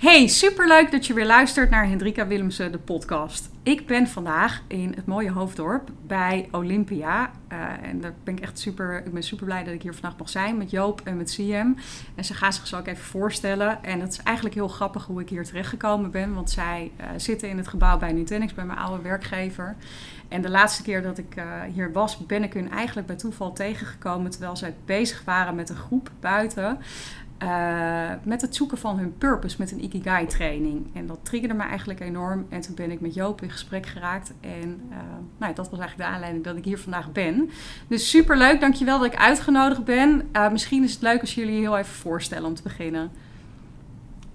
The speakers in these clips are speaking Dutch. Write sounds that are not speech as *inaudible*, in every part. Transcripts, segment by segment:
Hey, superleuk dat je weer luistert naar Hendrika Willemsen, de podcast. Ik ben vandaag in het mooie Hoofddorp bij Olympia. Uh, en daar ben ik echt super, ik ben super blij dat ik hier vandaag mag zijn met Joop en met CM. En ze gaan zich zo ook even voorstellen. En het is eigenlijk heel grappig hoe ik hier terechtgekomen ben. Want zij uh, zitten in het gebouw bij Nutanix, bij mijn oude werkgever. En de laatste keer dat ik uh, hier was, ben ik hun eigenlijk bij toeval tegengekomen. Terwijl zij bezig waren met een groep buiten. Uh, met het zoeken van hun purpose met een Ikigai training. En dat triggerde me eigenlijk enorm. En toen ben ik met Joop in gesprek geraakt. En uh, nou, dat was eigenlijk de aanleiding dat ik hier vandaag ben. Dus super leuk, dankjewel dat ik uitgenodigd ben. Uh, misschien is het leuk als jullie je heel even voorstellen om te beginnen.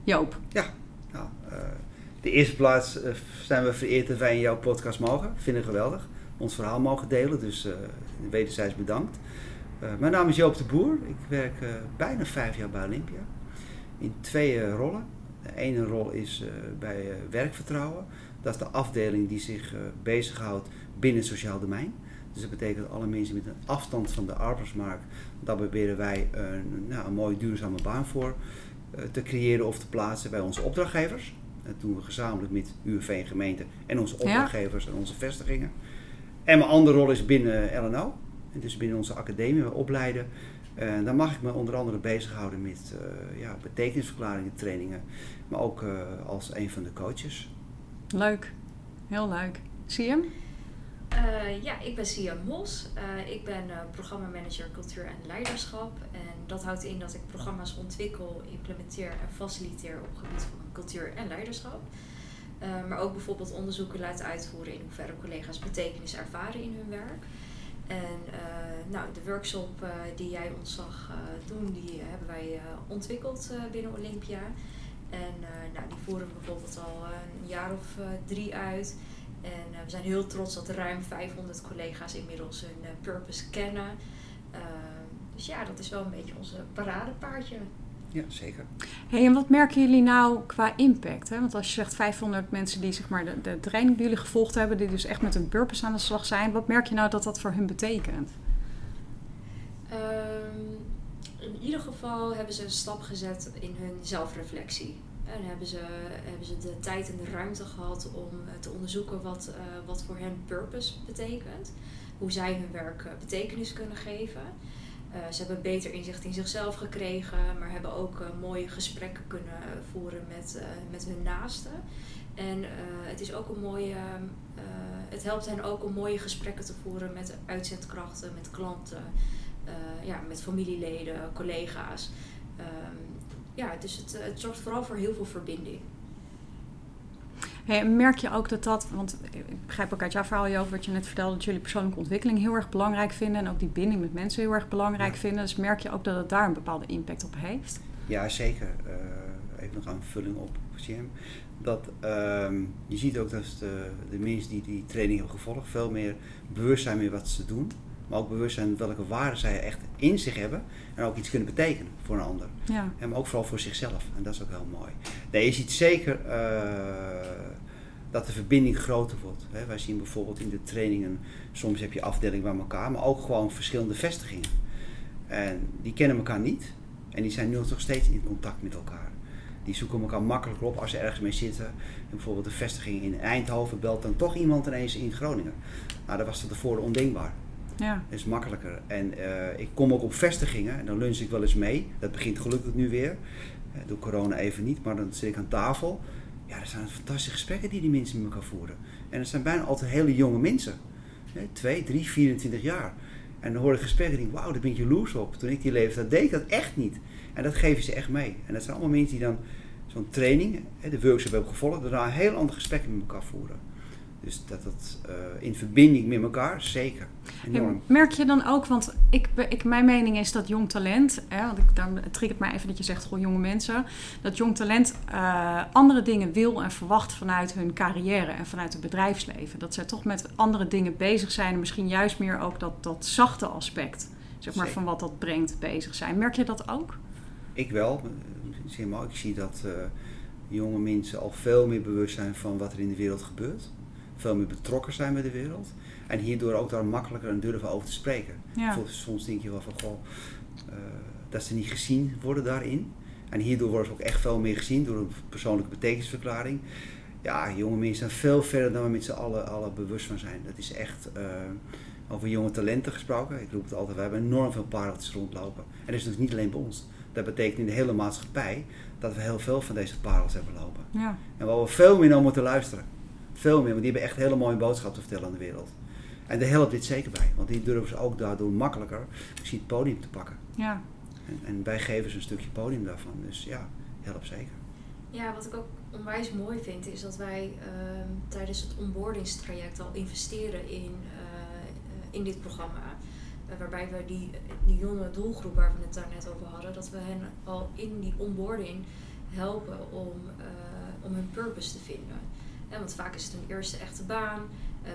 Joop. Ja, nou, de eerste plaats zijn we vereerd dat wij in jouw podcast mogen. Vinden geweldig. Ons verhaal mogen delen, dus wederzijds bedankt. Uh, mijn naam is Joop de Boer. Ik werk uh, bijna vijf jaar bij Olympia. In twee rollen. De ene rol is bij werkvertrouwen. Dat is de afdeling die zich bezighoudt binnen het sociaal domein. Dus dat betekent alle mensen met een afstand van de arbeidsmarkt, daar proberen wij een, nou, een mooie duurzame baan voor te creëren of te plaatsen bij onze opdrachtgevers. Dat doen we gezamenlijk met UWV en gemeente en onze opdrachtgevers ja. en onze vestigingen. En mijn andere rol is binnen LNO. En dus binnen onze academie we opleiden. En dan mag ik me onder andere bezighouden met uh, ja, betekenisverklaringen, trainingen. Maar ook uh, als een van de coaches. Leuk. Heel leuk. Zie je hem? Uh, ja, ik ben Sia Mos. ik ben programmamanager cultuur en leiderschap. En dat houdt in dat ik programma's ontwikkel, implementeer en faciliteer op het gebied van cultuur en leiderschap. maar ook bijvoorbeeld onderzoeken laat uitvoeren in hoeverre collega's betekenis ervaren in hun werk. En uh, nou, de workshop uh, die jij ons zag doen, die hebben wij ontwikkeld binnen Olympia. En nou, die voeren we bijvoorbeeld al een jaar of drie uit. En we zijn heel trots dat ruim 500 collega's inmiddels hun purpose kennen. dus ja, dat is wel een beetje onze paradepaardje. Ja, zeker. Hey, en wat merken jullie nou qua impact? Hè? Want als je zegt 500 mensen die zeg maar, de, de training die jullie gevolgd hebben, die dus echt met een purpose aan de slag zijn, wat merk je nou dat dat voor hun betekent? Um, in ieder geval hebben ze een stap gezet in hun zelfreflectie. En hebben ze, hebben ze de tijd en de ruimte gehad om te onderzoeken wat, uh, wat voor hen purpose betekent. Hoe zij hun werk betekenis kunnen geven. Uh, ze hebben beter inzicht in zichzelf gekregen, maar hebben ook uh, mooie gesprekken kunnen voeren met, uh, met hun naasten. En het is ook een mooie, het helpt hen ook om mooie gesprekken te voeren met uitzendkrachten, met klanten, ja, met familieleden, collega's. Um, ja, dus het, het zorgt vooral voor heel veel verbinding. Hey, merk je ook dat dat, want ik begrijp ook uit jouw verhaal, over wat je net vertelde, dat jullie persoonlijke ontwikkeling heel erg belangrijk vinden en ook die binding met mensen heel erg belangrijk vinden. Dus merk je ook dat het daar een bepaalde impact op heeft? Ja, zeker. Uh, even nog aanvulling op CM. Dat uh, je ziet ook dat de, de mensen die die training hebben gevolgd veel meer bewust zijn met wat ze doen. Maar ook bewust zijn welke waarden zij echt in zich hebben. En ook iets kunnen betekenen voor een ander. Ja. En maar ook vooral voor zichzelf. En dat is ook heel mooi. Nee, je ziet zeker uh, dat de verbinding groter wordt. Hè. Wij zien bijvoorbeeld in de trainingen, soms heb je afdelingen bij elkaar, maar ook gewoon verschillende vestigingen. En die kennen elkaar niet. En die zijn nu nog steeds in contact met elkaar. Die zoeken elkaar makkelijker op als ze ergens mee zitten. En bijvoorbeeld de vestiging in Eindhoven belt dan toch iemand ineens in Groningen. Nou, dat was tot tevoren ondenkbaar. Ja. Dat is makkelijker. En uh, ik kom ook op vestigingen en dan lunch ik wel eens mee. Dat begint gelukkig nu weer. Uh, door corona even niet, maar dan zit ik aan tafel. Ja, dat zijn fantastische gesprekken die die mensen met elkaar voeren. En dat zijn bijna altijd hele jonge mensen. Hè, 2, 3, 24 jaar. En dan hoor ik gesprekken en denk wauw, daar ben ik jaloers op. Toen ik die leeftijd deed ik dat echt niet. En dat geven ze echt mee. En dat zijn allemaal mensen die dan zo'n training, de workshop hebben gevolgd, daarna heel ander gesprek met elkaar voeren. Dus dat het uh, in verbinding met elkaar, zeker. Enorm. merk je dan ook, want ik, ik, mijn mening is dat jong talent, hè, want ik, dan triggert mij even dat je zegt, gewoon jonge mensen, dat jong talent uh, andere dingen wil en verwacht vanuit hun carrière en vanuit het bedrijfsleven. Dat zij toch met andere dingen bezig zijn en misschien juist meer ook dat, dat zachte aspect, zeg maar, van wat dat brengt bezig zijn. Merk je dat ook? Ik wel. Ik zie dat uh, jonge mensen al veel meer bewust zijn van wat er in de wereld gebeurt veel meer betrokken zijn bij de wereld. En hierdoor ook daar makkelijker en durven over te spreken. Ja. Soms denk je wel van, goh, uh, dat ze niet gezien worden daarin. En hierdoor worden ze ook echt veel meer gezien door een persoonlijke betekenisverklaring. Ja, jonge mensen zijn veel verder dan we met z'n allen, allen bewust van zijn. Dat is echt, uh, over jonge talenten gesproken. Ik roep het altijd, we hebben enorm veel pareltjes rondlopen. En dat is dus niet alleen bij ons. Dat betekent in de hele maatschappij dat we heel veel van deze parels hebben lopen. Ja. En waar we veel meer naar moeten luisteren. Veel meer, want die hebben echt hele mooie boodschap te vertellen aan de wereld. En daar helpt dit zeker bij, want die durven ze ook daardoor makkelijker misschien het podium te pakken. Ja. En, en wij geven ze een stukje podium daarvan, dus ja, helpt zeker. Ja, wat ik ook onwijs mooi vind, is dat wij ehm, tijdens het onboardingstraject al investeren in, uh, in dit programma. Uh, waarbij we die, die jonge doelgroep waar we het daar net over hadden, dat we hen al in die onboarding helpen om, uh, om hun purpose te vinden. Want vaak is het een eerste echte baan,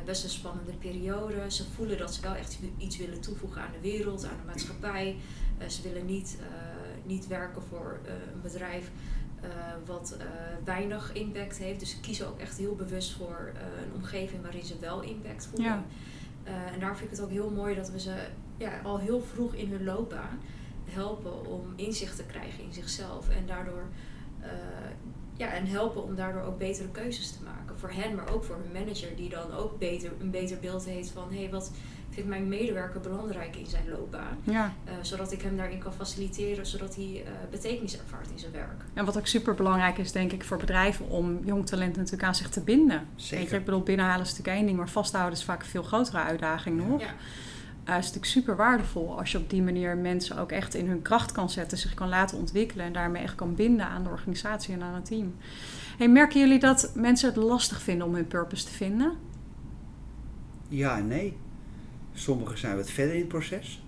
best een spannende periode. Ze voelen dat ze wel echt iets willen toevoegen aan de wereld, aan de maatschappij. ze willen niet, niet werken voor een bedrijf wat weinig impact heeft. Dus ze kiezen ook echt heel bewust voor een omgeving waarin ze wel impact voelen. Ja. en daar vind ik het ook heel mooi dat we ze ja, al heel vroeg in hun loopbaan helpen om inzicht te krijgen in zichzelf. En daardoor ja, en helpen om daardoor ook betere keuzes te maken. Voor hen, maar ook voor hun manager, die dan ook beter, een beter beeld heeft van hé, hey, wat vindt mijn medewerker belangrijk in zijn loopbaan. Ja. Uh, zodat ik hem daarin kan faciliteren, zodat hij uh, betekenis ervaart in zijn werk. En wat ook super belangrijk is, denk ik, voor bedrijven om jong talent natuurlijk aan zich te binden. Zeker. Je, ik bedoel, binnenhalen is natuurlijk één ding, maar vasthouden is vaak een veel grotere uitdaging nog. Ja. Uh, is natuurlijk super waardevol als je op die manier mensen ook echt in hun kracht kan zetten, zich kan laten ontwikkelen en daarmee echt kan binden aan de organisatie en aan het team. Hey, merken jullie dat mensen het lastig vinden om hun purpose te vinden? Ja en nee. Sommigen zijn wat verder in het proces.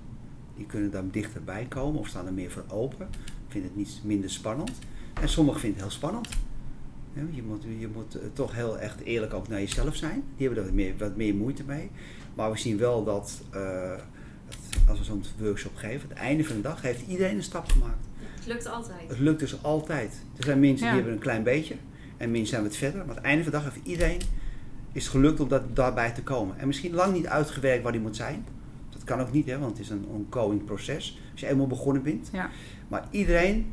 Die kunnen daar dichterbij komen of staan er meer voor open. Vinden het niet minder spannend. En sommigen vinden het heel spannend. Je moet, je moet toch heel echt eerlijk ook naar jezelf zijn. Die hebben er meer, wat meer moeite mee. Maar we zien wel dat, uh, dat als we zo'n workshop geven, het einde van de dag heeft iedereen een stap gemaakt. Het lukt altijd. Het lukt dus altijd. Er zijn mensen Ja. die hebben een klein beetje en mensen zijn wat verder. Maar aan het einde van de dag heeft iedereen is gelukt om dat, daarbij te komen. En misschien lang niet uitgewerkt waar die moet zijn. Dat kan ook niet, hè, want het is een ongoing proces. Als je eenmaal begonnen bent. Ja. Maar iedereen,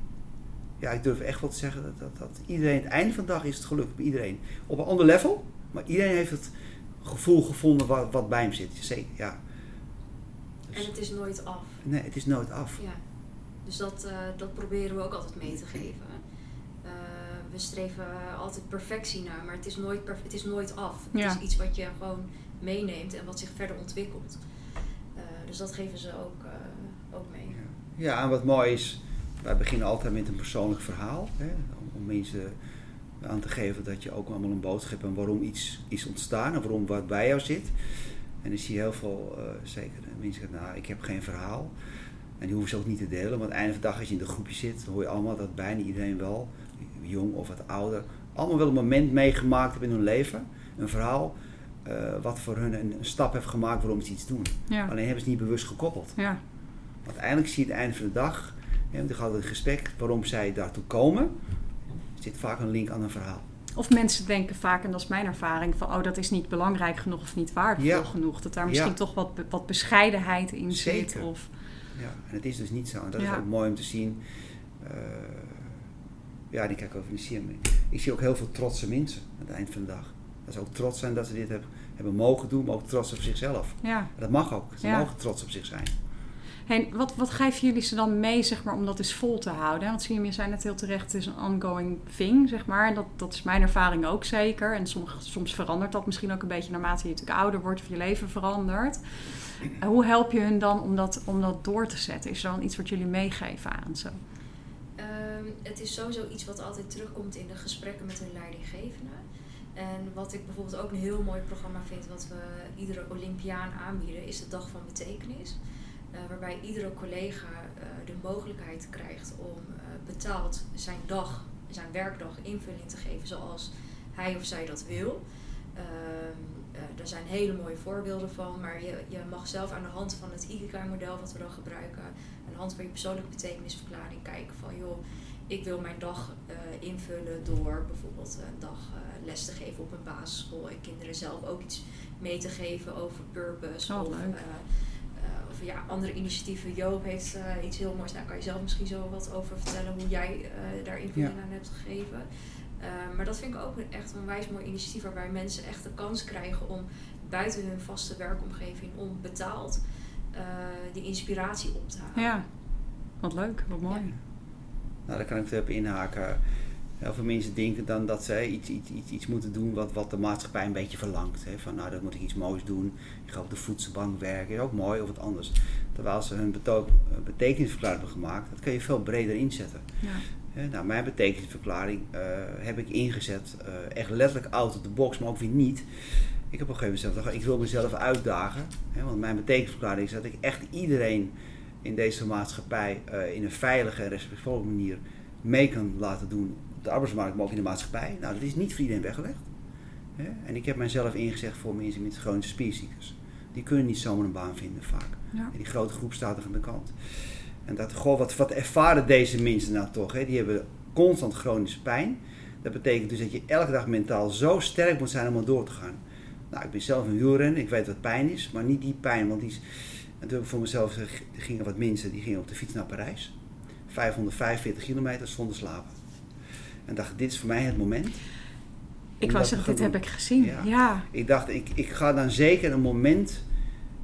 ja, ik durf echt wel te zeggen dat, dat, dat iedereen, het einde van de dag is het gelukt bij iedereen. Op een ander level, maar iedereen heeft het gevoel gevonden wat, wat bij hem zit. Zeker, ja. Dus- En het is nooit af. nee, het is nooit af. Ja. Dus dat, uh, dat proberen we ook altijd mee te geven. Uh, we streven altijd perfectie naar, maar het is nooit, perf- het is nooit af. Ja. Het is iets wat je gewoon meeneemt en wat zich verder ontwikkelt. Uh, dus dat geven ze ook, ook mee. Ja, en wat mooi is, wij beginnen altijd met een persoonlijk verhaal. Hè, om mensen aan te geven dat je ook allemaal een boodschap hebt en waarom iets is ontstaan en waarom wat bij jou zit. En dan zie je heel veel, uh, zeker mensen zeggen, nou, ik heb geen verhaal. En die hoeven ze ook niet te delen, aan het einde van de dag als je in de groepje zit, dan hoor je allemaal dat bijna iedereen wel, jong of wat ouder, allemaal wel een moment meegemaakt hebben in hun leven. Een verhaal uh, wat voor hun een, een, stap heeft gemaakt waarom ze iets doen. Ja. Alleen hebben ze het niet bewust gekoppeld. Ja. Uiteindelijk zie je het einde van de dag, ja, er gaat een gesprek waarom zij daartoe komen, zit vaak een link aan een verhaal. Of mensen denken vaak, en dat is mijn ervaring, van oh, dat is niet belangrijk genoeg of niet waardevol Ja. genoeg. Dat daar misschien Ja. toch wat, wat bescheidenheid in zit. Of, Ja, en het is dus niet zo. En dat Ja. is ook mooi om te zien. Uh, ja, die kijk over de CM. Ik zie ook heel veel trotse mensen aan het eind van de dag. Dat ze ook trots zijn dat ze dit hebben, hebben mogen doen, maar ook trots op zichzelf. ja. Dat mag ook. Ze mogen trots op zich zijn. Hey, wat, wat geven jullie ze dan mee, zeg maar, om dat eens vol te houden? Want je zei net heel terecht, het is een ongoing thing, zeg maar. Dat, dat is mijn ervaring ook zeker. En soms, soms verandert dat misschien ook een beetje naarmate je natuurlijk ouder wordt of je leven verandert. En hoe help je hun dan om dat, om dat door te zetten? Is er dan iets wat jullie meegeven aan ze? Um, het is sowieso iets wat altijd terugkomt in de gesprekken met hun leidinggevende. En wat ik bijvoorbeeld ook een heel mooi programma vind, wat we iedere Olympiaan aanbieden, is de Dag van Betekenis. Uh, waarbij iedere collega uh, de mogelijkheid krijgt om uh, betaald zijn dag, zijn werkdag invulling te geven zoals hij of zij dat wil. daar zijn hele mooie voorbeelden van, maar je, je mag zelf aan de hand van het Ikigai-model wat we dan gebruiken, aan de hand van je persoonlijke betekenisverklaring kijken van joh, ik wil mijn dag invullen door bijvoorbeeld een dag les te geven op een basisschool en kinderen zelf ook iets mee te geven over purpose. Oh, of. Of ja, andere initiatieven. Joop heeft uh, iets heel moois. Daar kan je zelf misschien zo wat over vertellen hoe jij uh, daar invulling aan hebt gegeven. Uh, maar dat vind ik ook echt een wijs mooi initiatief waarbij mensen echt de kans krijgen om buiten hun vaste werkomgeving onbetaald die inspiratie op te halen. Ja, wat leuk, wat mooi. Ja. Nou, daar kan ik even inhaken. Heel veel mensen denken dan dat ze iets, iets, iets, iets moeten doen wat, wat de maatschappij een beetje verlangt. Hè. Van nou, dan moet ik iets moois doen. Ik ga op de voedselbank werken. Is ook mooi of wat anders. Terwijl ze hun betekenisverklaring hebben gemaakt, dat kun je veel breder inzetten. Ja. nou, mijn betekenisverklaring uh, heb ik ingezet, uh, echt letterlijk out of the box, maar ook weer niet. Ik heb op een gegeven moment gezegd, ik wil mezelf uitdagen. Hè, want mijn betekenisverklaring is dat ik echt iedereen in deze maatschappij uh, in een veilige en respectvolle manier mee kan laten doen de arbeidsmarkt, maar ook in de maatschappij. Nou, dat is niet voor iedereen weggelegd. En ik heb mijzelf ingezegd voor mensen met chronische spierziektes. Die kunnen niet zomaar een baan vinden vaak. En die grote groep staat er aan de kant. En dat, goh, wat, wat ervaren deze mensen nou toch? Hè? Die hebben constant chronische pijn. Dat betekent dus dat je elke dag mentaal zo sterk moet zijn om er door te gaan. Nou, ik ben zelf een wielrenner, ik weet wat pijn is, maar niet die pijn. Want die is, natuurlijk voor mezelf gingen wat mensen, die gingen op de fiets naar Parijs. 545 kilometer zonder slapen. En dacht, dit is voor mij het moment. Ik was het, dit heb ik gezien. Ja. Ik dacht, ik, ik ga dan zeker een moment,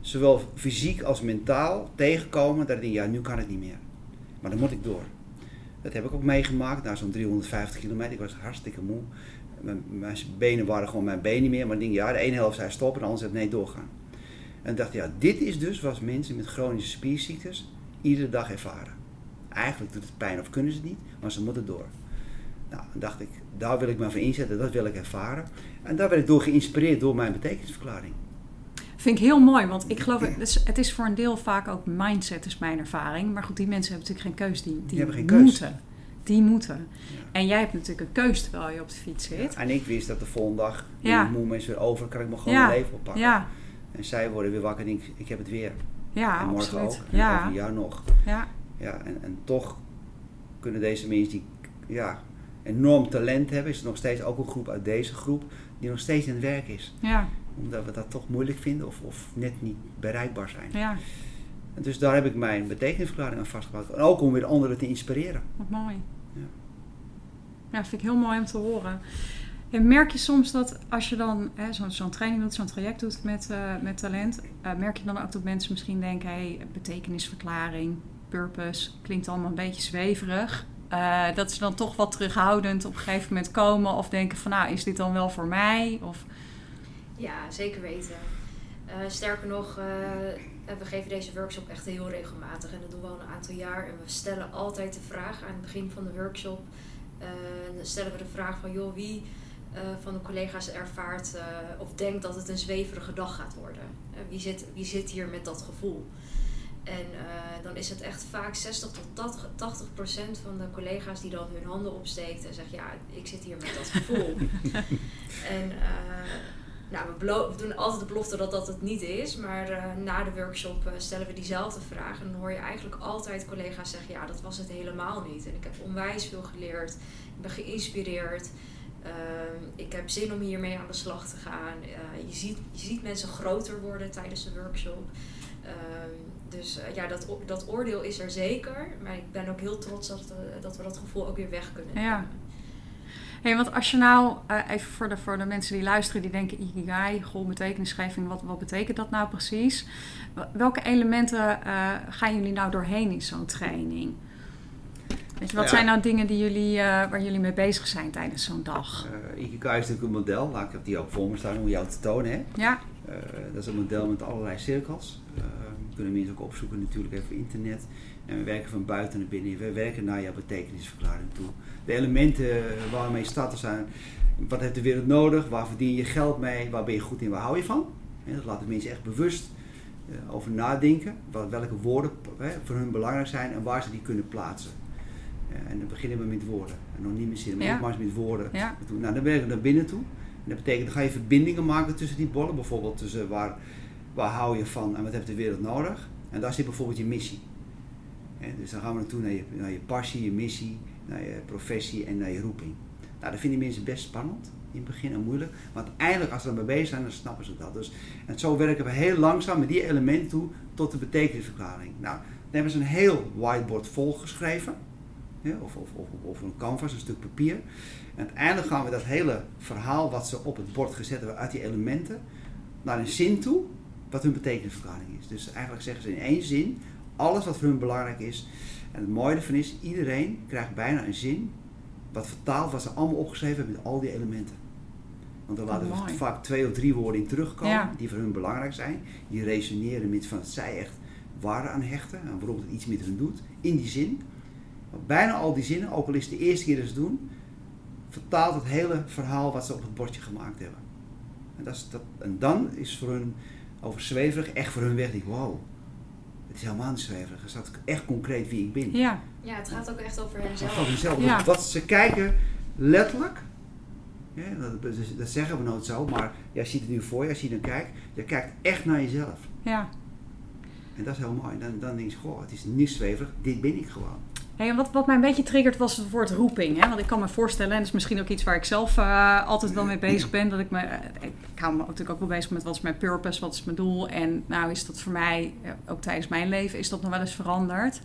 zowel fysiek als mentaal, tegenkomen dat ik denk, ja, nu kan het niet meer. Maar dan moet ik door. Dat heb ik ook meegemaakt, na zo'n 350 kilometer. Ik was hartstikke moe. Mijn, mijn, benen waren gewoon mijn benen niet meer. Maar ik denk, ja, de ene helft zei stoppen, de andere zei nee, doorgaan. En ik dacht, ja, dit is dus wat mensen met chronische spierziektes iedere dag ervaren. Eigenlijk doet het pijn of kunnen ze het niet, maar ze moeten door. Nou, dan dacht ik, daar wil ik me voor inzetten, dat wil ik ervaren. En daar werd ik door geïnspireerd door mijn betekenisverklaring. Vind ik heel mooi, want ik geloof, het is, het is voor een deel vaak ook mindset, is mijn ervaring. Maar goed, die mensen hebben natuurlijk geen keus, die, die, die hebben geen keus. moeten. Die moeten. En jij hebt natuurlijk een keus terwijl je op de fiets zit. Ja, en ik wist dat de volgende dag, ja. moe mensen weer over, kan ik me gewoon leven oppakken. Ja. En zij worden weer wakker en ik, ik heb het weer. Ja, en morgen absoluut. ook. En ja. over een jaar nog. Ja. Ja, en, en toch kunnen deze mensen die ja, enorm talent hebben, is er nog steeds ook een groep uit deze groep die nog steeds in het werk is. Ja. Omdat we dat toch moeilijk vinden of, of net niet bereikbaar zijn. Ja. En dus daar heb ik mijn betekenisverklaring aan vastgebouwd. En ook om weer anderen te inspireren. Wat mooi. Ja, ja vind ik heel mooi om te horen. En merk je soms dat als je dan zo'n zo training doet, zo'n traject doet met, uh, met talent, uh, merk je dan ook dat mensen misschien denken, hé, hey, betekenisverklaring, purpose, klinkt allemaal een beetje zweverig. Uh, dat ze dan toch wat terughoudend op een gegeven moment komen of denken van nou, is dit dan wel voor mij? Of... Ja, zeker weten. Uh, sterker nog, uh, we geven deze workshop echt heel regelmatig en dat doen we al een aantal jaar. En we stellen altijd de vraag aan het begin van de workshop. stellen we de vraag van joh, wie van de collega's ervaart of denkt dat het een zweverige dag gaat worden? wie, zit, wie zit hier met dat gevoel? En uh, dan is het echt vaak 60 tot 80 procent van de collega's die dan hun handen opsteekt en zegt: Ja, ik zit hier met dat gevoel. *laughs* en uh, nou, we, we, doen altijd de belofte dat dat het niet is, maar uh, na de workshop stellen we diezelfde vraag. En dan hoor je eigenlijk altijd collega's zeggen: Ja, dat was het helemaal niet. En ik heb onwijs veel geleerd, ik ben geïnspireerd. Ehm, ik heb zin om hiermee aan de slag te gaan. je, ziet, je ziet mensen groter worden tijdens de workshop. Ehm, dus uh, ja, dat, dat oordeel is er zeker. Maar ik ben ook heel trots dat, uh, dat we dat gevoel ook weer weg kunnen ja. Hey, want als je nou, uh, even voor de, voor de mensen die luisteren, die denken Ikigai, goh, betekenisgeving, wat, wat betekent dat nou precies? Welke elementen gaan jullie nou doorheen in zo'n training? Weet je, wat ja. zijn nou dingen die jullie, waar jullie mee bezig zijn tijdens zo'n dag? Ikigai is natuurlijk een model, laat ik heb die ook voor me staan om jou te tonen. Hè? Ja. dat is een model met allerlei cirkels kunnen mensen ook opzoeken natuurlijk even internet. En we werken van buiten naar binnen. We werken naar jouw betekenisverklaring toe. De elementen waarmee je starten zijn. Wat heeft de wereld nodig? Waar verdien je geld mee? Waar ben je goed in? Waar hou je van? dat laten mensen echt bewust uh, over nadenken. Wat, welke woorden voor hun belangrijk zijn en waar ze die kunnen plaatsen. Uh, en dan beginnen we met woorden. En nog niet met zinnen, maar ja. nogmaals met woorden. Ja. Nou, dan werken we naar binnen toe. En dat betekent, dan ga je verbindingen maken tussen die bollen. Bijvoorbeeld tussen waar waar hou je van en wat heeft de wereld nodig? En daar zit bijvoorbeeld je missie. En dus dan gaan we naartoe naar je, naar je passie, je missie, naar je professie en naar je roeping. Nou, dat vinden mensen best spannend in het begin en moeilijk. Maar uiteindelijk, als ze ermee bezig zijn, dan snappen ze dat. Dus, en zo werken we heel langzaam met die elementen toe tot de betekenisverklaring. Nou, dan hebben ze een heel whiteboard volgeschreven. Ja, of, of, of, of een canvas, een stuk papier. En uiteindelijk gaan we dat hele verhaal wat ze op het bord gezet hebben uit die elementen naar een zin toe, wat hun betekenisverklaring is. Dus eigenlijk zeggen ze in één zin alles wat voor hun belangrijk is. En het mooie ervan is, iedereen krijgt bijna een zin wat vertaalt wat ze allemaal opgeschreven hebben met al die elementen. Want dan laten we vaak twee of drie woorden in terugkomen die voor hun belangrijk zijn. Die resoneren met van zij echt waarde aan hechten en waarom het iets met hun doet in die zin. Maar bijna al die zinnen, ook al is het de eerste keer dat ze het doen, vertaalt het hele verhaal wat ze op het bordje gemaakt hebben. En, dat is, dat, en dan is voor hun over zweverig echt voor hun weg. Ik wow, het is helemaal niet zweverig. Het staat echt concreet wie ik ben. Ja, ja het gaat ook echt over henzelf. Over henzelf. Ja. Wat ze kijken letterlijk. Ja, dat, dat, zeggen we nooit zo, maar jij ziet het nu voor je, als je dan kijkt, je kijkt echt naar jezelf. Ja. En dat is heel mooi. Dan, dan denk je, goh, het is niet zweverig, dit ben ik gewoon. Hey, wat, wat mij een beetje triggert was het woord roeping. Hè? Want ik kan me voorstellen, en dat is misschien ook iets waar ik zelf uh, altijd wel mee bezig ben. Dat ik, me, eh, ik hou me natuurlijk ook wel bezig met wat is mijn purpose, wat is mijn doel. En nou is dat voor mij, eh, ook tijdens mijn leven, is dat nog wel eens veranderd.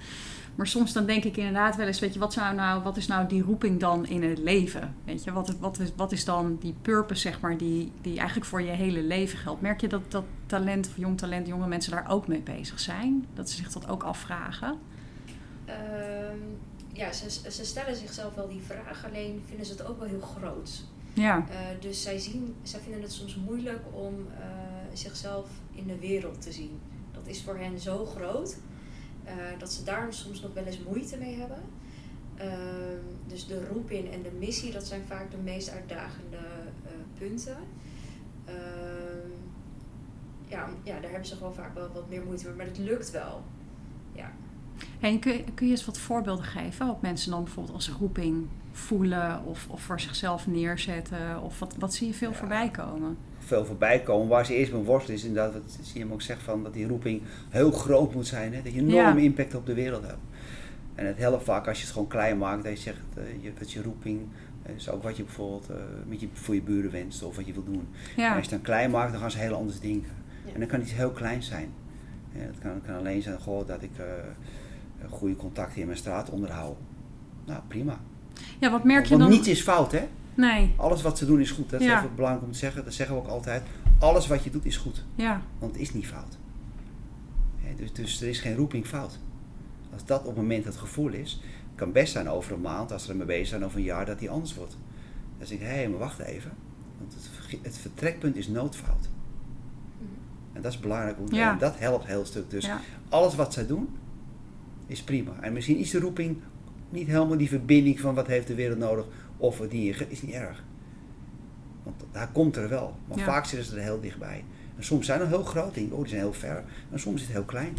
Maar soms dan denk ik inderdaad wel eens, weet je, wat, zou nou, wat is nou die roeping dan in het leven? Weet je, wat, wat, is, wat is dan die purpose, zeg maar, die, die eigenlijk voor je hele leven geldt? Merk je dat, dat talent of jong talent, jonge mensen daar ook mee bezig zijn? Dat ze zich dat ook afvragen? Ehm, ja, ze, ze stellen zichzelf wel die vraag, alleen vinden ze het ook wel heel groot. Ja. Uh, dus zij, zien, zij vinden het soms moeilijk om uh, zichzelf in de wereld te zien. Dat is voor hen zo groot uh, dat ze daar soms nog wel eens moeite mee hebben. Ehm, dus de roeping en de missie, dat zijn vaak de meest uitdagende punten. Ehm, ja, ja, daar hebben ze gewoon vaak wel wat meer moeite mee, maar het lukt wel. Ja. En kun, je, kun je eens wat voorbeelden geven wat mensen dan bijvoorbeeld als roeping voelen of, of voor zichzelf neerzetten? Of wat, wat zie je veel voorbij komen? Veel voorbij komen. Waar ze eerst mee worstelen is inderdaad, wat zie je hem ook zeggen, van dat die roeping heel groot moet zijn. Hè? Dat je een enorme impact op de wereld hebt. En het helpt vaak als je het gewoon klein maakt, dat je zegt uh, je, dat je roeping is ook wat je bijvoorbeeld uh, met je, voor je buren wenst of wat je wil doen. Ja. En als je het dan klein maakt, dan gaan ze heel anders denken. En dan kan iets heel klein zijn. Ja, het kan, kan, alleen zijn gewoon dat ik uh, goede contacten in mijn straat onderhouden. Nou, prima. Ja, wat merk je Want dan? niets is fout, hè? Nee. Alles wat ze doen is goed. Dat is ja. even belangrijk om te zeggen. Dat zeggen we ook altijd. Alles wat je doet is goed. Ja. Want het is niet fout. dus, dus er is geen roeping fout. Als dat op het moment het gevoel is, kan best zijn over een maand, als ze ermee bezig zijn, over een jaar, dat die anders wordt. Dan zeg ik, hé, hey, maar wacht even. Want het, het vertrekpunt is noodfout. En dat is belangrijk. Om, ja. En dat helpt heel stuk. Dus ja. alles wat zij doen, is prima. En misschien is de roeping niet helemaal die verbinding van wat heeft de wereld nodig of wat die is niet erg. Want daar komt er wel. Maar ja. vaak zitten ze er heel dichtbij. En soms zijn er heel groot dingen, oh die zijn heel ver. En soms is het heel klein.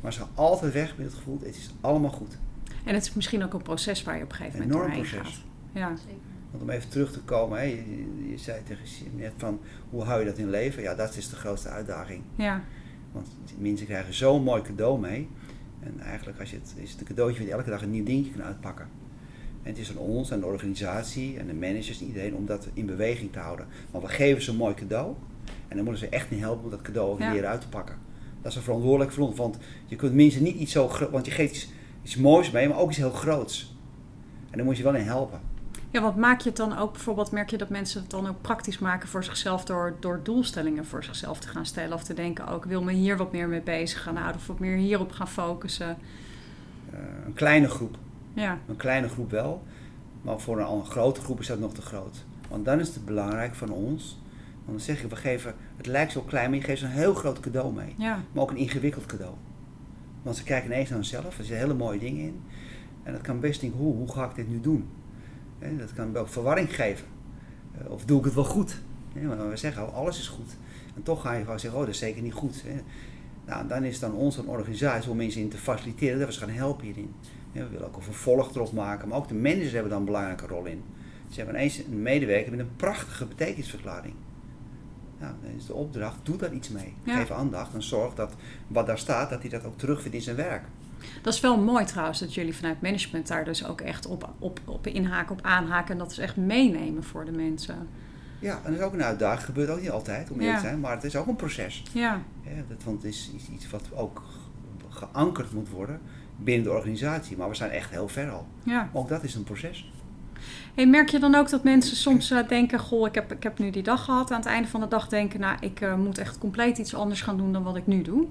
Maar ze gaan altijd weg met het gevoel, het is allemaal goed. En het is misschien ook een proces waar je op een gegeven moment doorheen proces. gaat. Ja. Want om even terug te komen, hè, je, je, zei tegen net van hoe hou je dat in leven? Ja, dat is de grootste uitdaging. Ja. Want mensen krijgen zo'n mooi cadeau mee. En eigenlijk als je het, is het een cadeautje dat je elke dag een nieuw dingetje kan uitpakken. En het is aan ons en de organisatie en de managers en iedereen om dat in beweging te houden. Maar we geven ze een mooi cadeau. En dan moeten ze echt niet helpen om dat cadeau ook ja. weer uit te pakken. Dat is een verantwoordelijk voor ons. Want je kunt mensen niet iets zo groot. Want je geeft iets, iets moois mee, maar ook iets heel groots. En daar moet je wel in helpen. Ja, wat maak je het dan ook bijvoorbeeld, merk je dat mensen het dan ook praktisch maken voor zichzelf door, door doelstellingen voor zichzelf te gaan stellen of te denken, ook oh, wil me hier wat meer mee bezig gaan houden of wat meer hierop gaan focussen? Uh, een kleine groep. Ja. Een kleine groep wel, maar voor een, een grote groep is dat nog te groot. Want dan is het belangrijk van ons, want dan zeg je, we geven, het lijkt zo klein, maar je geeft ze een heel groot cadeau mee. Ja. Maar ook een ingewikkeld cadeau. Want ze kijken ineens naar zichzelf, er zitten hele mooie dingen in. En dat kan best denken, hoe, hoe ga ik dit nu doen? Dat kan wel verwarring geven. Of doe ik het wel goed? Maar we zeggen, alles is goed. En toch ga je gewoon zeggen, oh, dat is zeker niet goed. Nou, dan is het dan onze organisatie om mensen in te faciliteren, dat we ze gaan helpen hierin. We willen ook een vervolg erop maken, maar ook de managers hebben daar een belangrijke rol in. Ze hebben ineens een medewerker met een prachtige betekenisverklaring. Nou, dan is de opdracht, doe daar iets mee. Ja. Geef aandacht en zorg dat wat daar staat, dat hij dat ook terugvindt in zijn werk. Dat is wel mooi trouwens, dat jullie vanuit management daar dus ook echt op, op, op inhaken, op aanhaken. En dat is echt meenemen voor de mensen. Ja, en dat is ook een uitdaging. gebeurt ook niet altijd, om eerlijk te zijn. Maar het is ook een proces. Ja. Ja, dat, want het is iets wat ook geankerd moet worden binnen de organisatie. Maar we zijn echt heel ver al. Ja. Ook dat is een proces. Hey, merk je dan ook dat mensen soms uh, denken: Goh, ik heb, ik heb nu die dag gehad. Aan het einde van de dag denken: Nou, ik uh, moet echt compleet iets anders gaan doen dan wat ik nu doe?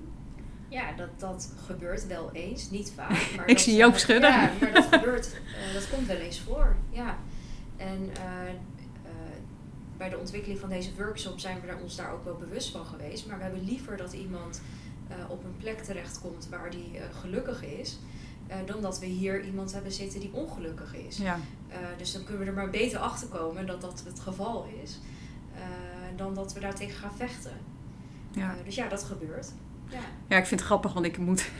Ja, dat, dat gebeurt wel eens. Niet vaak. Maar *laughs* ik dat, zie Joop uh, schudden. Ja, maar dat gebeurt. dat komt wel eens voor. Ja. En bij de ontwikkeling van deze workshop zijn we ons daar ook wel bewust van geweest. Maar we hebben liever dat iemand op een plek terechtkomt waar die gelukkig is. Dan dat we hier iemand hebben zitten die ongelukkig is. Ja. Dus dan kunnen we er maar beter achter komen dat dat het geval is, dan dat we daar tegen gaan vechten. Ja. dus ja, dat gebeurt. Ja. ik vind het grappig, want ik moet. *laughs*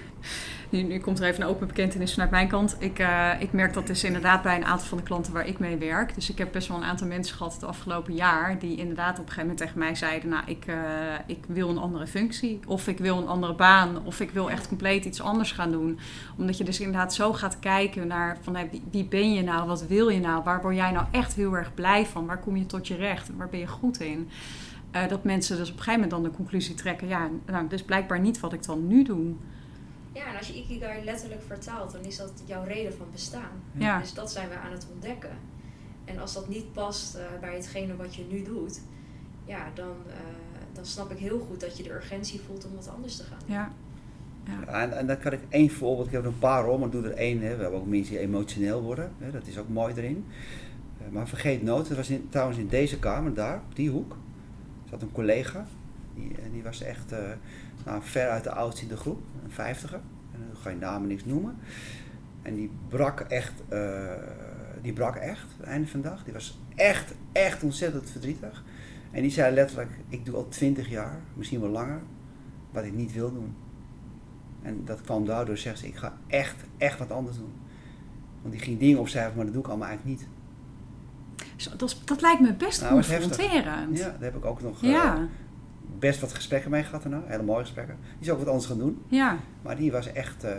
Nu, nu komt er even een open bekentenis vanuit mijn kant. Ik, uh, ik merk dat dus inderdaad bij een aantal van de klanten waar ik mee werk. Dus ik heb best wel een aantal mensen gehad het afgelopen jaar. die inderdaad op een gegeven moment tegen mij zeiden: Nou, ik, uh, ik wil een andere functie. Of ik wil een andere baan. Of ik wil echt compleet iets anders gaan doen. Omdat je dus inderdaad zo gaat kijken naar: van, hey, wie, wie ben je nou? Wat wil je nou? Waar word jij nou echt heel erg blij van? Waar kom je tot je recht? Waar ben je goed in? Uh, dat mensen dus op een gegeven moment dan de conclusie trekken: ja, nou, dus blijkbaar niet wat ik dan nu doe. Ja, en als je Ikigai letterlijk vertaalt, dan is dat jouw reden van bestaan. Ja. Dus dat zijn we aan het ontdekken. En als dat niet past uh, bij hetgene wat je nu doet, ja, dan, uh, dan snap ik heel goed dat je de urgentie voelt om wat anders te gaan. Ja. Ja. ja en, en dan kan ik één voorbeeld, ik heb er een paar om, maar doe er één. Hè. We hebben ook mensen die emotioneel worden, hè. dat is ook mooi erin. Uh, maar vergeet nooit, dat was in, trouwens in deze kamer, daar, op die hoek, zat een collega. Die, die was echt nou, ver uit de oudste groep, een vijftiger. En dan ga je namen niks noemen. En die brak echt, uh, die brak echt, het einde van de dag. Die was echt, echt ontzettend verdrietig. En die zei letterlijk, ik doe al twintig jaar, misschien wel langer, wat ik niet wil doen. En dat kwam daardoor, zegt ze, ik ga echt, echt wat anders doen. Want die ging dingen opschrijven, maar dat doe ik allemaal eigenlijk niet. Zo, dat, dat, lijkt me best nou, confronterend. Ja, daar heb ik ook nog ja. uh, best wat gesprekken mee gehad daarna. Hele mooie gesprekken. Die is ook wat anders gaan doen. Ja. Maar die was echt... Uh,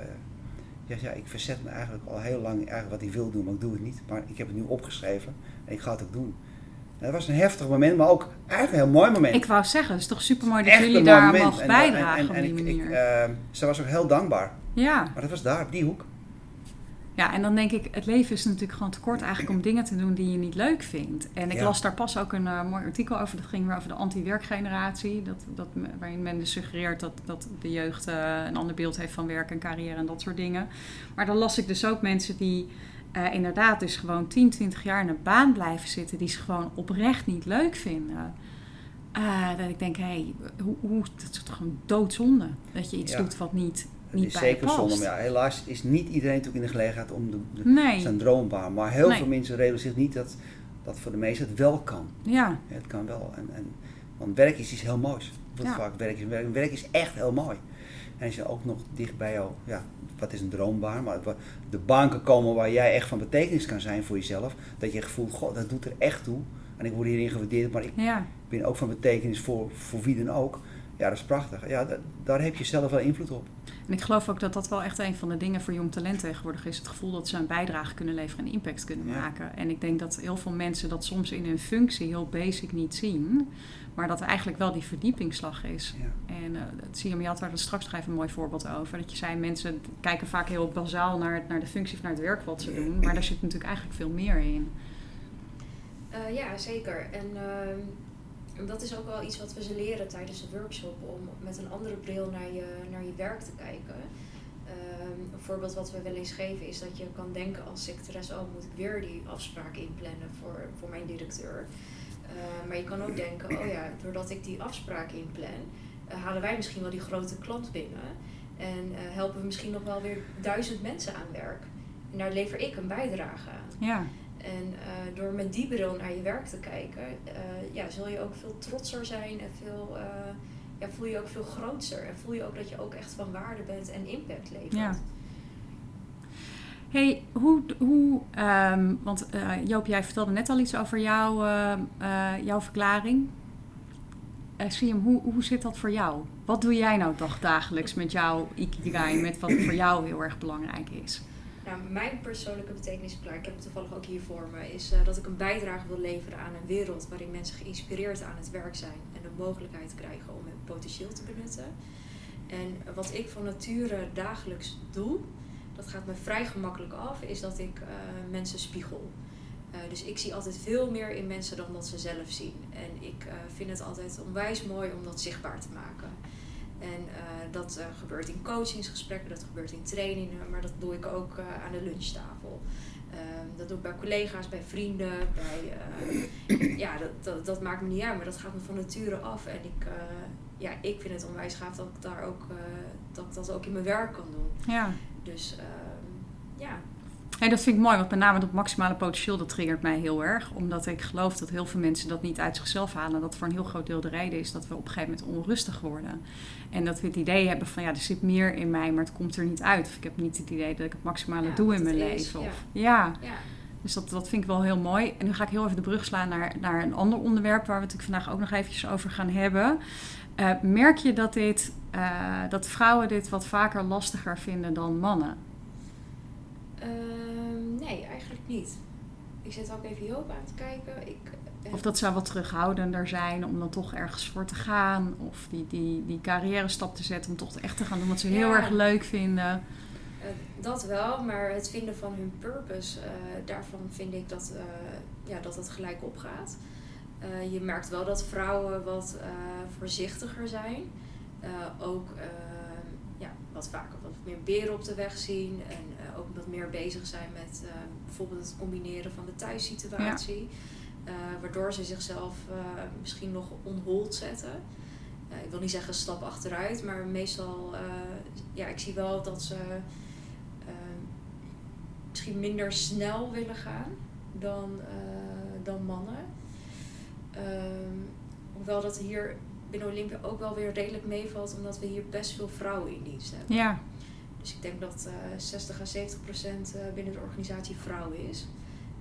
ja, ja, ik verzet me eigenlijk al heel lang eigenlijk wat ik wil doen, maar ik doe het niet. Maar ik heb het nu opgeschreven en ik ga het ook doen. En dat was een heftig moment, maar ook eigenlijk een heel mooi moment. Ik wou zeggen, het is toch super mooi dat jullie daar mogen En- bijdragen en- en- en op die ik- manier. Ik, uh, ze was ook heel dankbaar. ja. Maar dat was daar, op die hoek. Ja, en dan denk ik, het leven is natuurlijk gewoon te kort eigenlijk om dingen te doen die je niet leuk vindt. En ik Ja. las daar pas ook een uh, mooi artikel over, dat ging weer over de anti-werkgeneratie. Dat, dat, waarin men dus suggereert dat, dat de jeugd uh, een ander beeld heeft van werk en carrière en dat soort dingen. Maar dan las ik dus ook mensen die uh, inderdaad dus gewoon 10, 20 jaar in een baan blijven zitten die ze gewoon oprecht niet leuk vinden. Dat ik denk, hé, hey, hoe, hoe, dat is toch gewoon doodzonde dat je iets Ja. doet wat niet, niet is zeker past. zonde. Maar ja, helaas is niet iedereen natuurlijk in de gelegenheid om de, de, Nee, zijn droombaan. Maar heel Nee. veel mensen realiseren niet dat, dat voor de meesten het wel kan. ja, Ja, het kan wel. En, en, want werk is iets heel moois. Wat Ja. vaak werk is werk. Werk is echt heel mooi. En als je ook nog dicht bij jou, ja, wat is een droombaan? Maar de baan kan komen waar jij echt van betekenis kan zijn voor jezelf. Dat je voelt, god, dat doet er echt toe. En ik word hierin gewaardeerd, maar ik ja. ben ook van betekenis voor, voor wie dan ook. Ja, dat is prachtig. Ja, da- daar heb je zelf wel invloed op. En ik geloof ook dat dat wel echt een van de dingen voor jong talent tegenwoordig is. Het gevoel dat ze een bijdrage kunnen leveren en impact kunnen Ja. maken. En ik denk dat heel veel mensen dat soms in hun functie heel basic niet zien. Maar dat er eigenlijk wel die verdiepingsslag is. Ja. En uh, het zie je, had daar straks nog even een mooi voorbeeld over. Dat je zei, mensen kijken vaak heel bazaal naar, naar de functie of naar het werk wat ze doen. Maar daar zit natuurlijk eigenlijk veel meer in. Uh, ja, zeker. En uh, dat is ook wel iets wat we ze leren tijdens de workshop. Om met een andere bril naar je, naar je werk te kijken. Uh, een voorbeeld wat we wel eens geven is dat je kan denken als secretaresse... oh, moet ik weer die afspraak inplannen voor, voor mijn directeur. Uh, maar je kan ook denken, oh ja, doordat ik die afspraak inplan... Uh, halen wij misschien wel die grote klant binnen... en uh, helpen we misschien nog wel weer duizend mensen aan werk. En daar lever ik een bijdrage aan. Ja. En uh, door met die bril naar je werk te kijken, uh, ja, zul je ook veel trotser zijn en veel, uh, ja, voel je ook veel grootser. En voel je ook dat je ook echt van waarde bent en impact levert. Ja. Hey, hoe, hoe um, want Joop, jij vertelde net al iets over jou, jouw verklaring. Siem, hoe, hoe zit dat voor jou? Wat doe jij nou toch dagelijks met jouw ikigai, met wat voor jou heel erg belangrijk is? Nou, mijn persoonlijke betekenisverklaring, ik heb het toevallig ook hier voor me, is uh, dat ik een bijdrage wil leveren aan een wereld waarin mensen geïnspireerd aan het werk zijn en de mogelijkheid krijgen om hun potentieel te benutten. En wat ik van nature dagelijks doe, dat gaat me vrij gemakkelijk af, is dat ik uh, mensen spiegel. Uh, dus ik zie altijd veel meer in mensen dan dat ze zelf zien. En ik vind het altijd onwijs mooi om dat zichtbaar te maken. En dat gebeurt in coachingsgesprekken, dat gebeurt in trainingen, maar dat doe ik ook aan de lunchtafel. Ehm, dat doe ik bij collega's, bij vrienden. Bij, ja, dat, dat, dat, maakt me niet uit, maar dat gaat me van nature af. En ik, ja, ik vind het onwijs gaaf dat ik, daar ook, dat, ik dat ook in mijn werk kan doen. Ja. Dus uh, ja. En dat vind ik mooi, want met name dat maximale potentieel, dat triggert mij heel erg. Omdat ik geloof dat heel veel mensen dat niet uit zichzelf halen. Dat voor een heel groot deel de reden is dat we op een gegeven moment onrustig worden. En dat we het idee hebben van ja, er zit meer in mij, maar het komt er niet uit. Of ik heb niet het idee dat ik het maximale ja, doe in mijn is, leven. Ja. Of, ja. ja. Dus dat, dat vind ik wel heel mooi. En nu ga ik heel even de brug slaan naar, naar een ander onderwerp waar we het vandaag ook nog eventjes over gaan hebben. Uh, merk je dat, dit, uh, dat vrouwen dit wat vaker lastiger vinden dan mannen? Uh, nee, eigenlijk niet. Ik zit ook even Joop aan te kijken. Ik, of dat ze wat terughoudender zijn om dan toch ergens voor te gaan. Of die, die, die carrière stap te zetten om toch echt te gaan doen wat ze Ja. heel erg leuk vinden. Uh, dat wel, maar het vinden van hun purpose, uh, daarvan vind ik dat, uh, ja, dat het gelijk opgaat. Je merkt wel dat vrouwen wat voorzichtiger zijn. Ook ja, wat vaker wat meer beren op de weg zien. En ook wat meer bezig zijn met bijvoorbeeld het combineren van de thuissituatie. Ja. waardoor ze zichzelf misschien nog onhold zetten. ik wil niet zeggen stap achteruit, maar meestal, ja, ik zie wel dat ze misschien minder snel willen gaan dan, dan mannen. Um, hoewel dat hier binnen Olympia ook wel weer redelijk meevalt, omdat we hier best veel vrouwen in dienst hebben. Ja. Dus ik denk dat uh, 60 à 70 procent uh, binnen de organisatie vrouwen is.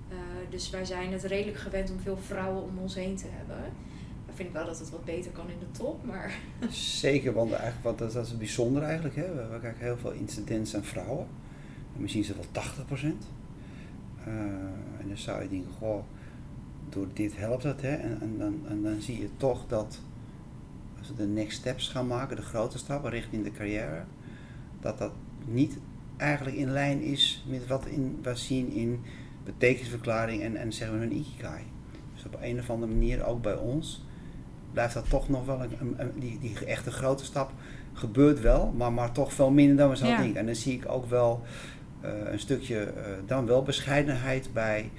Uh, dus wij zijn het redelijk gewend om veel vrouwen om ons heen te hebben. Dan vind ik wel dat het wat beter kan in de top, maar... *laughs* Zeker, want eigenlijk, wat, dat, dat is bijzonder eigenlijk. Hè? We, krijgen heel veel incidenten aan vrouwen. En misschien is het wel 80 procent. En dan zou je denken, goh, door dit helpt het. Hè? En, en, dan, en dan zie je toch dat als we de next steps gaan maken, de grote stappen richting de carrière, dat dat niet eigenlijk in lijn is met wat in, we zien in betekenisverklaring en, en zeggen we hun ikigai. Dus op een of andere manier, ook bij ons, blijft dat toch nog wel een, een, een die, die echte grote stap gebeurt wel, maar, maar toch veel minder dan we zouden Ja. denken. En dan zie ik ook wel uh, een stukje, uh, dan wel bescheidenheid bij,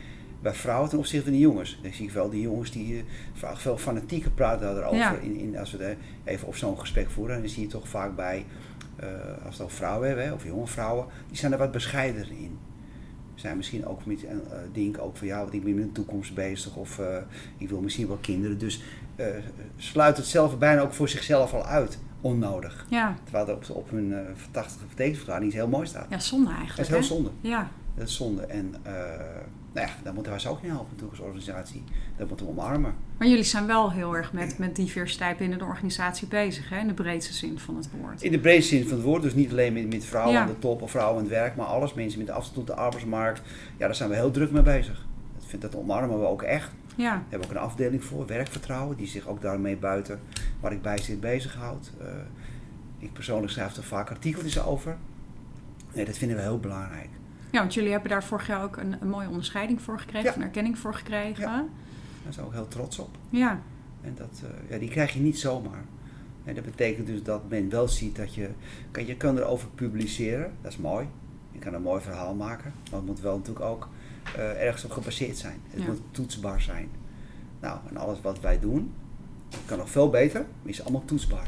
bij vrouwen ten opzichte van de jongens. Dan zie ik wel die jongens die uh, vaak veel fanatieker praten daarover. Ja. In, in, als we de, even op zo'n gesprek voeren, dan zie je toch vaak bij, als we het over vrouwen hebben, of jonge vrouwen, die zijn er wat bescheidener in. Zijn misschien ook met uh, denken ook van ja, want ik ben met de toekomst bezig of uh, ik wil misschien wel kinderen. Dus uh, sluit het zelf bijna ook voor zichzelf al uit, onnodig. Ja. Terwijl het op, op hun uh, fantastische betekenisverklaring iets heel mooi staat. Ja, zonde eigenlijk. Dat is heel hè? zonde. Ja. Dat is zonde. En nou ja, daar moeten wij ze ook in helpen natuurlijk als organisatie. Dat moeten we omarmen. Maar jullie zijn wel heel erg met, met diversiteit binnen de organisatie bezig, hè? in de breedste zin van het woord. In de breedste zin van het woord, dus niet alleen met, met vrouwen Ja. aan de top of vrouwen aan het werk, maar alles, mensen met de afstand tot de arbeidsmarkt. Ja, daar zijn we heel druk mee bezig. Dat, vind, dat omarmen we ook echt. Ja. Daar hebben we ook een afdeling voor, werkvertrouwen, die zich ook daarmee buiten waar ik bij zit bezighoudt. Uh, ik persoonlijk schrijf er vaak artikeltjes over. Nee, dat vinden we heel belangrijk. Ja, want jullie hebben daar vorig jaar ook een, een mooie onderscheiding voor gekregen, Ja. een erkenning voor gekregen. Ja. Daar zijn we ook heel trots op. Ja. En dat, uh, ja, die krijg je niet zomaar. En dat betekent dus dat men wel ziet dat je, kan, je kan erover publiceren, dat is mooi. Je kan een mooi verhaal maken, maar het moet wel natuurlijk ook uh, ergens op gebaseerd zijn. Het Ja. moet toetsbaar zijn. Nou, en alles wat wij doen, kan nog veel beter, maar is allemaal toetsbaar.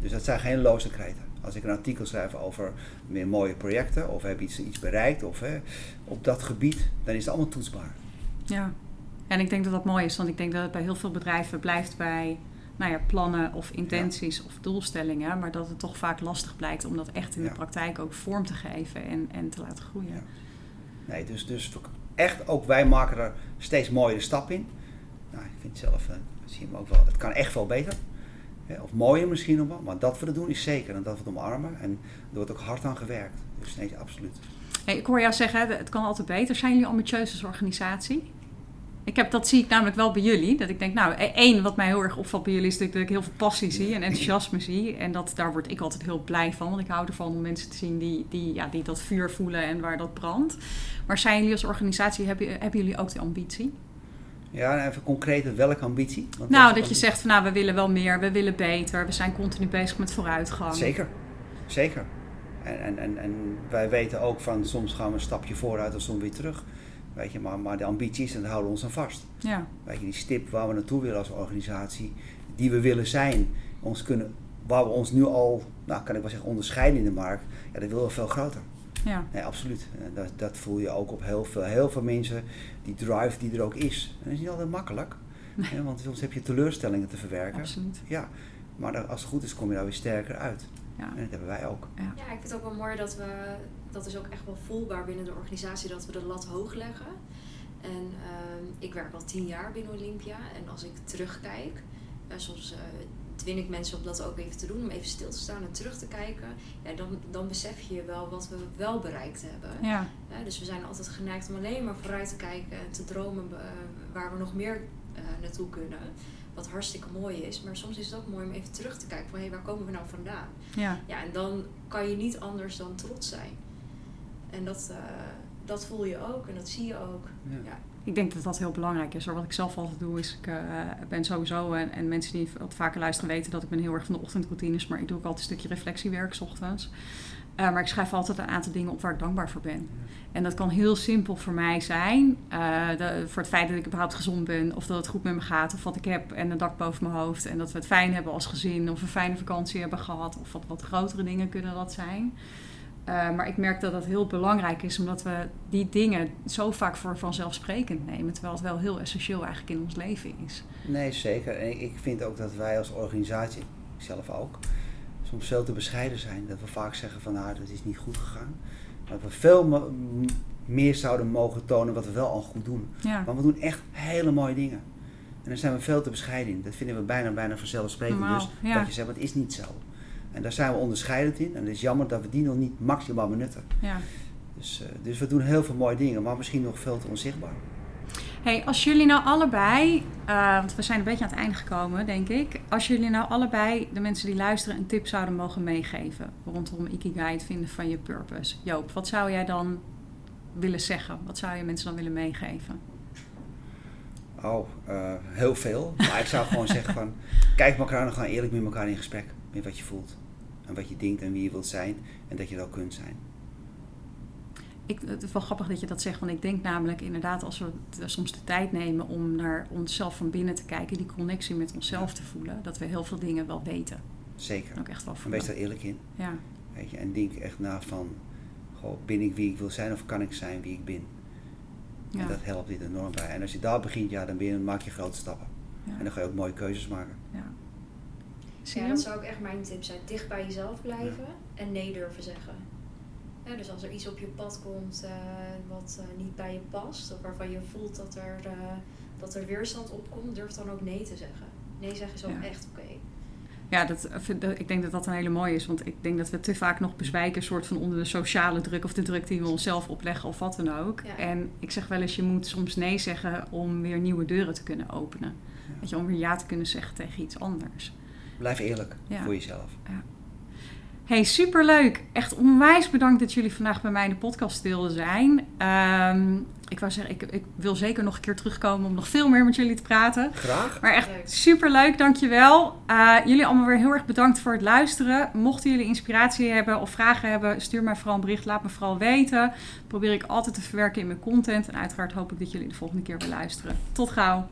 Dus dat zijn geen loze kreten. Als ik een artikel schrijf over meer mooie projecten, of heb iets, iets bereikt, of hè, op dat gebied, dan is het allemaal toetsbaar. Ja. En ik denk dat dat mooi is, want ik denk dat het bij heel veel bedrijven blijft bij nou ja, plannen of intenties ja. of doelstellingen, maar dat het toch vaak lastig blijkt om dat echt in Ja. de praktijk ook vorm te geven en, en te laten groeien. Ja. Nee, dus, dus echt ook wij maken er steeds mooiere stap in. Nou, ik vind zelf, uh, zie hem ook wel, het kan echt veel beter. Of mooier misschien nog wel, maar dat we het doen is zeker. En dat we het omarmen. En er wordt ook hard aan gewerkt. Dus nee, absoluut. Hey, ik hoor jou zeggen, het kan altijd beter. Zijn jullie ambitieus als organisatie? Ik heb, dat zie ik namelijk wel bij jullie. Dat ik denk, nou, e- één, wat mij heel erg opvalt bij jullie is dat ik heel veel passie zie en enthousiasme zie. En dat, daar word ik altijd heel blij van. Want ik hou ervan om mensen te zien die, die, ja, die dat vuur voelen en waar dat brandt. Maar zijn jullie als organisatie, hebben jullie ook de ambitie? Ja, even concreet, welke ambitie? Want nou, dat je zegt van nou, we willen wel meer, we willen beter, we zijn continu bezig met vooruitgang. Zeker, zeker. En, en, en, en wij weten ook van soms gaan we een stapje vooruit en soms weer terug. Weet je, maar, maar de ambities, en daar houden we ons aan vast. Ja. Weet je, die stip waar we naartoe willen als organisatie, die we willen zijn, ons kunnen, waar we ons nu al, nou kan ik wel zeggen, onderscheiden in de markt, ja, dat willen we veel groter. Ja. Nee, absoluut. Dat, dat voel je ook op heel veel, heel veel mensen, die drive die er ook is. En dat is niet altijd makkelijk, nee. want soms heb je teleurstellingen te verwerken. Absoluut. Ja, maar als het goed is, kom je daar weer sterker uit. Ja. En dat hebben wij ook. Ja. ja, ik vind het ook wel mooi dat we, dat is ook echt wel voelbaar binnen de organisatie, dat we de lat hoog leggen. En uh, ik werk al tien jaar binnen Olympia en als ik terugkijk, uh, soms uh, dwing ik mensen om dat ook even te doen, om even stil te staan en terug te kijken. Ja, dan, dan besef je wel wat we wel bereikt hebben. Ja. dus we zijn altijd geneigd om alleen maar vooruit te kijken en te dromen eh, waar we nog meer naartoe kunnen. Wat hartstikke mooi is. Maar soms is het ook mooi om even terug te kijken van hé, hey, waar komen we nou vandaan? Ja. ja, en dan kan je niet anders dan trots zijn. En dat, uh, dat voel je ook en dat zie je ook. Ja. ja. Ik denk dat dat heel belangrijk is. Hoor. Wat ik zelf altijd doe is, ik uh, ben sowieso, en, en, mensen die wat vaker luisteren weten dat ik ben heel erg van de ochtendroutines, maar ik doe ook altijd een stukje reflectiewerk s ochtends. Uh, maar ik schrijf altijd een aantal dingen op waar ik dankbaar voor ben. En dat kan heel simpel voor mij zijn. Uh, de, voor het feit dat ik überhaupt gezond ben. Of dat het goed met me gaat. Of wat ik heb. En een dak boven mijn hoofd. En dat we het fijn hebben als gezin. Of een fijne vakantie hebben gehad. Of wat, wat grotere dingen kunnen dat zijn. Uh, maar ik merk dat dat heel belangrijk is. Omdat we die dingen zo vaak voor vanzelfsprekend nemen. Terwijl het wel heel essentieel eigenlijk in ons leven is. Nee, zeker. En ik vind ook dat wij als organisatie, zelf ook soms veel te bescheiden zijn. Dat we vaak zeggen van nou, dat is niet goed gegaan. Dat we veel meer zouden mogen tonen wat we wel al goed doen. Ja. Want we doen echt hele mooie dingen. En daar zijn we veel te bescheiden in. Dat vinden we bijna, bijna vanzelfsprekend. Normaal, dus ja. dat je zegt, het is niet zo. En daar zijn we onderscheidend in. En het is jammer dat we die nog niet maximaal benutten. Ja. Dus, uh, dus we doen heel veel mooie dingen, maar misschien nog veel te onzichtbaar. Hey, als jullie nou allebei, uh, want we zijn een beetje aan het einde gekomen, denk ik. Als jullie nou allebei de mensen die luisteren een tip zouden mogen meegeven rondom Ikigai, het vinden van je purpose. Joop, wat zou jij dan willen zeggen? Wat zou je mensen dan willen meegeven? Oh, uh, heel veel. Maar ik zou gewoon *laughs* zeggen van, kijk elkaar en ga eerlijk met elkaar in gesprek. Met wat je voelt. En wat je denkt en wie je wilt zijn. En dat je dat kunt zijn. Ik, het is wel grappig dat je dat zegt, want ik denk namelijk inderdaad als we soms de tijd nemen om naar onszelf van binnen te kijken, die connectie met onszelf ja. te voelen, dat we heel veel dingen wel weten. Zeker. Ook echt wel en wees daar eerlijk in. Ja. Weet je, en denk echt na van, goh, ben ik wie ik wil zijn of kan ik zijn wie ik ben? Ja. En dat helpt dit enorm bij. En als je daar begint, ja, dan, ben je, maak je grote stappen. Ja. En dan ga je ook mooie keuzes maken. Ja. Ja, dat zou ook echt mijn tip zijn. Dicht bij jezelf blijven en nee durven zeggen. Ja, dus als er iets op je pad komt uh, wat uh, niet bij je past, of waarvan je voelt dat er, uh, dat er weerstand opkomt, durf dan ook nee te zeggen. Nee zeggen is ook Ja. echt oké. Ja, dat, dat- ik denk dat dat een hele mooie is. Want ik denk dat we te vaak nog bezwijken soort van onder de sociale druk of de druk die we onszelf opleggen of wat dan ook. Ja. En ik zeg wel eens, je moet soms nee zeggen om weer nieuwe deuren te kunnen openen. Weet je, om weer ja te kunnen zeggen tegen iets anders. Blijf eerlijk Ja. voor jezelf. Hey, superleuk. Echt onwijs bedankt dat jullie vandaag bij mij in de podcast wilden zijn. Ehm, ik wou zeggen, ik, ik wil zeker nog een keer terugkomen om nog veel meer met jullie te praten. Graag. Maar echt Leuk. superleuk, dankjewel. Eh jullie allemaal weer heel erg bedankt voor het luisteren. Mochten jullie inspiratie hebben of vragen hebben, stuur mij vooral een bericht. Laat me vooral weten. Probeer ik altijd te verwerken in mijn content. En uiteraard hoop ik dat jullie de volgende keer weer luisteren. Tot gauw.